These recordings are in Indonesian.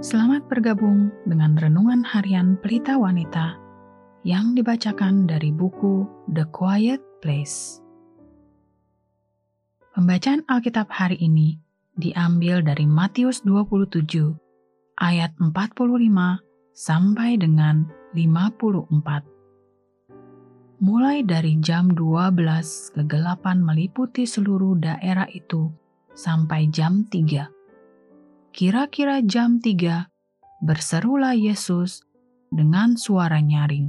Selamat bergabung dengan renungan harian Pelita Wanita yang dibacakan dari buku The Quiet Place. Pembacaan Alkitab hari ini diambil dari Matius 27 ayat 45 sampai dengan 54. Mulai dari jam 12 kegelapan meliputi seluruh daerah itu sampai jam 3. Kira-kira jam 3 berserulah Yesus dengan suara nyaring.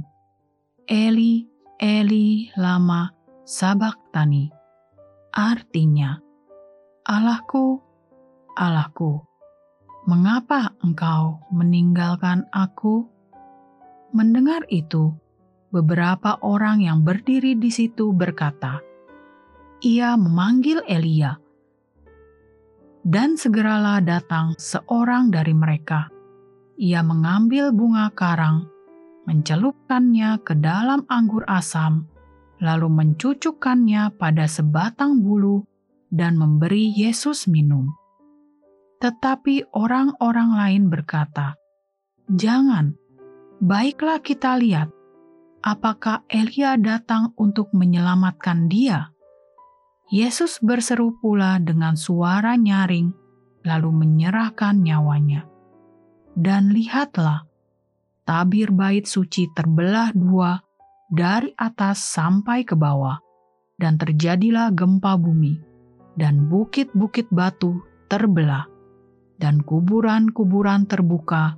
Eli, Eli, lama sabaktani. Artinya, Allahku, Allahku, mengapa engkau meninggalkan aku? Mendengar itu, beberapa orang yang berdiri di situ berkata, "Ia memanggil Elia." Dan segeralah datang seorang dari mereka. Ia mengambil bunga karang, mencelupkannya ke dalam anggur asam, lalu mencucukkannya pada sebatang bulu dan memberi Yesus minum. Tetapi orang-orang lain berkata, "Jangan, baiklah kita lihat apakah Elia datang untuk menyelamatkan dia? Yesus berseru pula dengan suara nyaring, lalu menyerahkan nyawanya. Dan lihatlah, tabir bait suci terbelah dua dari atas sampai ke bawah, dan terjadilah gempa bumi, dan bukit-bukit batu terbelah, dan kuburan-kuburan terbuka,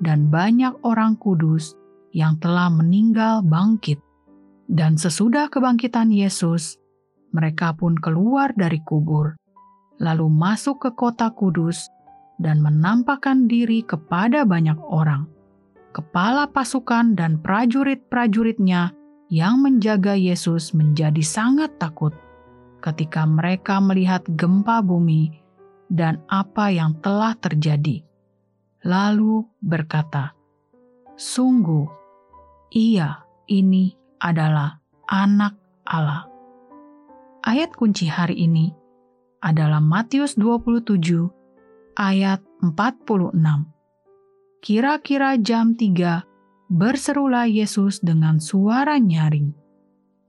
dan banyak orang kudus yang telah meninggal bangkit. Dan sesudah kebangkitan Yesus, mereka pun keluar dari kubur, lalu masuk ke kota kudus dan menampakkan diri kepada banyak orang. Kepala pasukan dan prajurit-prajuritnya yang menjaga Yesus menjadi sangat takut ketika mereka melihat gempa bumi dan apa yang telah terjadi. Lalu berkata, "Sungguh, ia ini adalah anak Allah. Ayat kunci hari ini adalah Matius 27 ayat 46. Kira-kira jam 3 berserulah Yesus dengan suara nyaring.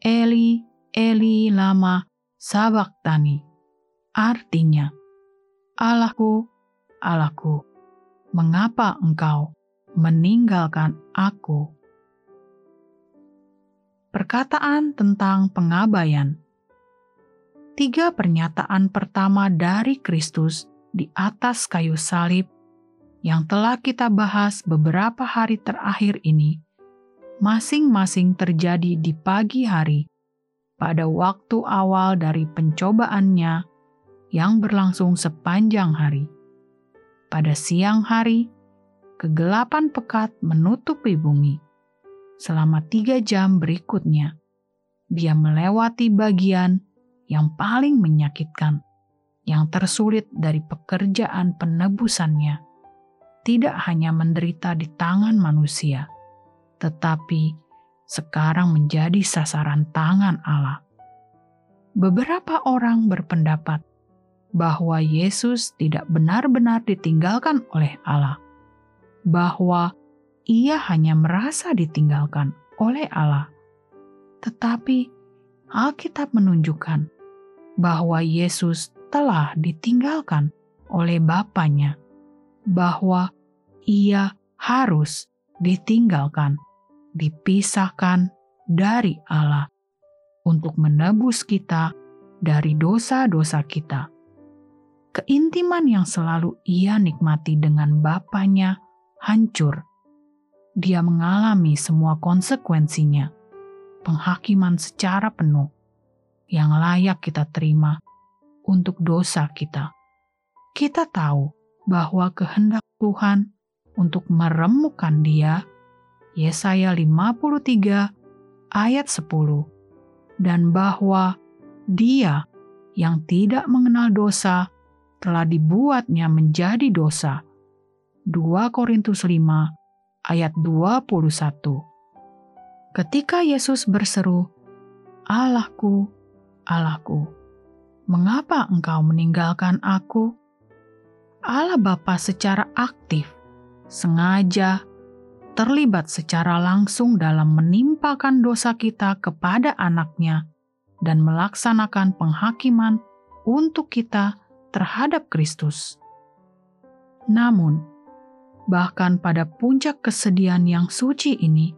Eli, Eli lama sabaktani. Artinya, Allahku, Allahku, mengapa engkau meninggalkan aku? Perkataan tentang pengabaian. Tiga pernyataan pertama dari Kristus di atas kayu salib yang telah kita bahas beberapa hari terakhir ini, masing-masing terjadi di pagi hari pada waktu awal dari pencobaannya yang berlangsung sepanjang hari. Pada siang hari, kegelapan pekat menutupi bumi selama tiga jam berikutnya, dia melewati bagian yang paling menyakitkan, yang tersulit dari pekerjaan penebusannya. Tidak hanya menderita di tangan manusia, tetapi sekarang menjadi sasaran tangan Allah. Beberapa orang berpendapat bahwa Yesus tidak benar-benar ditinggalkan oleh Allah, bahwa ia hanya merasa ditinggalkan oleh Allah. Tetapi Alkitab menunjukkan bahwa Yesus telah ditinggalkan oleh Bapaknya, bahwa ia harus ditinggalkan, dipisahkan dari Allah untuk menebus kita dari dosa-dosa kita. Keintiman yang selalu ia nikmati dengan Bapaknya hancur. Dia mengalami semua konsekuensinya, penghakiman secara penuh yang layak kita terima untuk dosa kita. Kita tahu bahwa kehendak Tuhan untuk meremukkan dia, Yesaya 53 ayat 10, dan bahwa dia yang tidak mengenal dosa telah dibuatnya menjadi dosa. 2 Korintus 5 ayat 21. Ketika Yesus berseru, Allahku, Allahku, mengapa engkau meninggalkan aku? Allah Bapa secara aktif sengaja terlibat secara langsung dalam menimpakan dosa kita kepada anaknya dan melaksanakan penghakiman untuk kita terhadap Kristus. Namun, bahkan pada puncak kesedihan yang suci ini,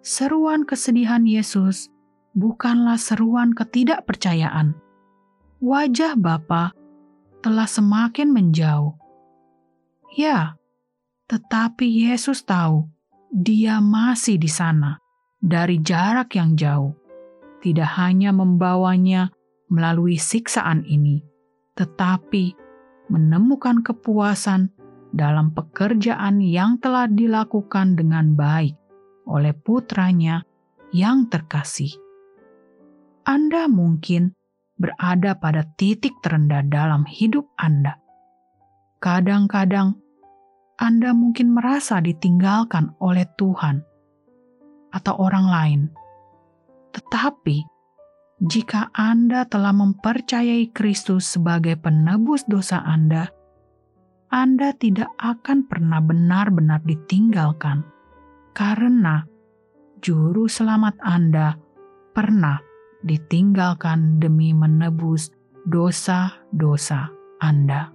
seruan kesedihan Yesus bukanlah seruan ketidakpercayaan. Wajah Bapa telah semakin menjauh. Ya, tetapi Yesus tahu dia masih di sana dari jarak yang jauh, tidak hanya membawanya melalui siksaan ini, tetapi menemukan kepuasan dalam pekerjaan yang telah dilakukan dengan baik oleh putranya yang terkasih. Anda mungkin berada pada titik terendah dalam hidup Anda. Kadang-kadang anda mungkin merasa ditinggalkan oleh Tuhan atau orang lain. Tetapi, jika Anda telah mempercayai Kristus sebagai penebus dosa Anda, Anda tidak akan pernah benar-benar ditinggalkan, karena Juru Selamat Anda pernah ditinggalkan demi menebus dosa-dosa Anda.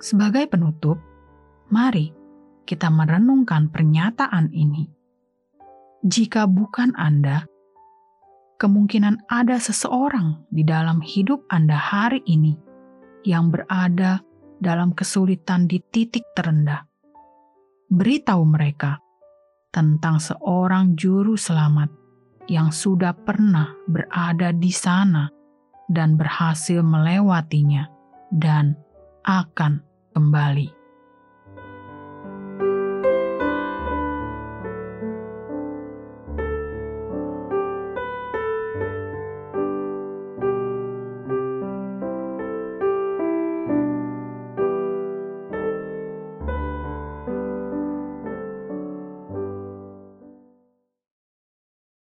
Sebagai penutup, mari kita merenungkan pernyataan ini. Jika bukan Anda, kemungkinan ada seseorang di dalam hidup Anda hari ini yang berada dalam kesulitan di titik terendah. Beritahu mereka tentang seorang juru selamat yang sudah pernah berada di sana dan berhasil melewatinya dan akan kembali.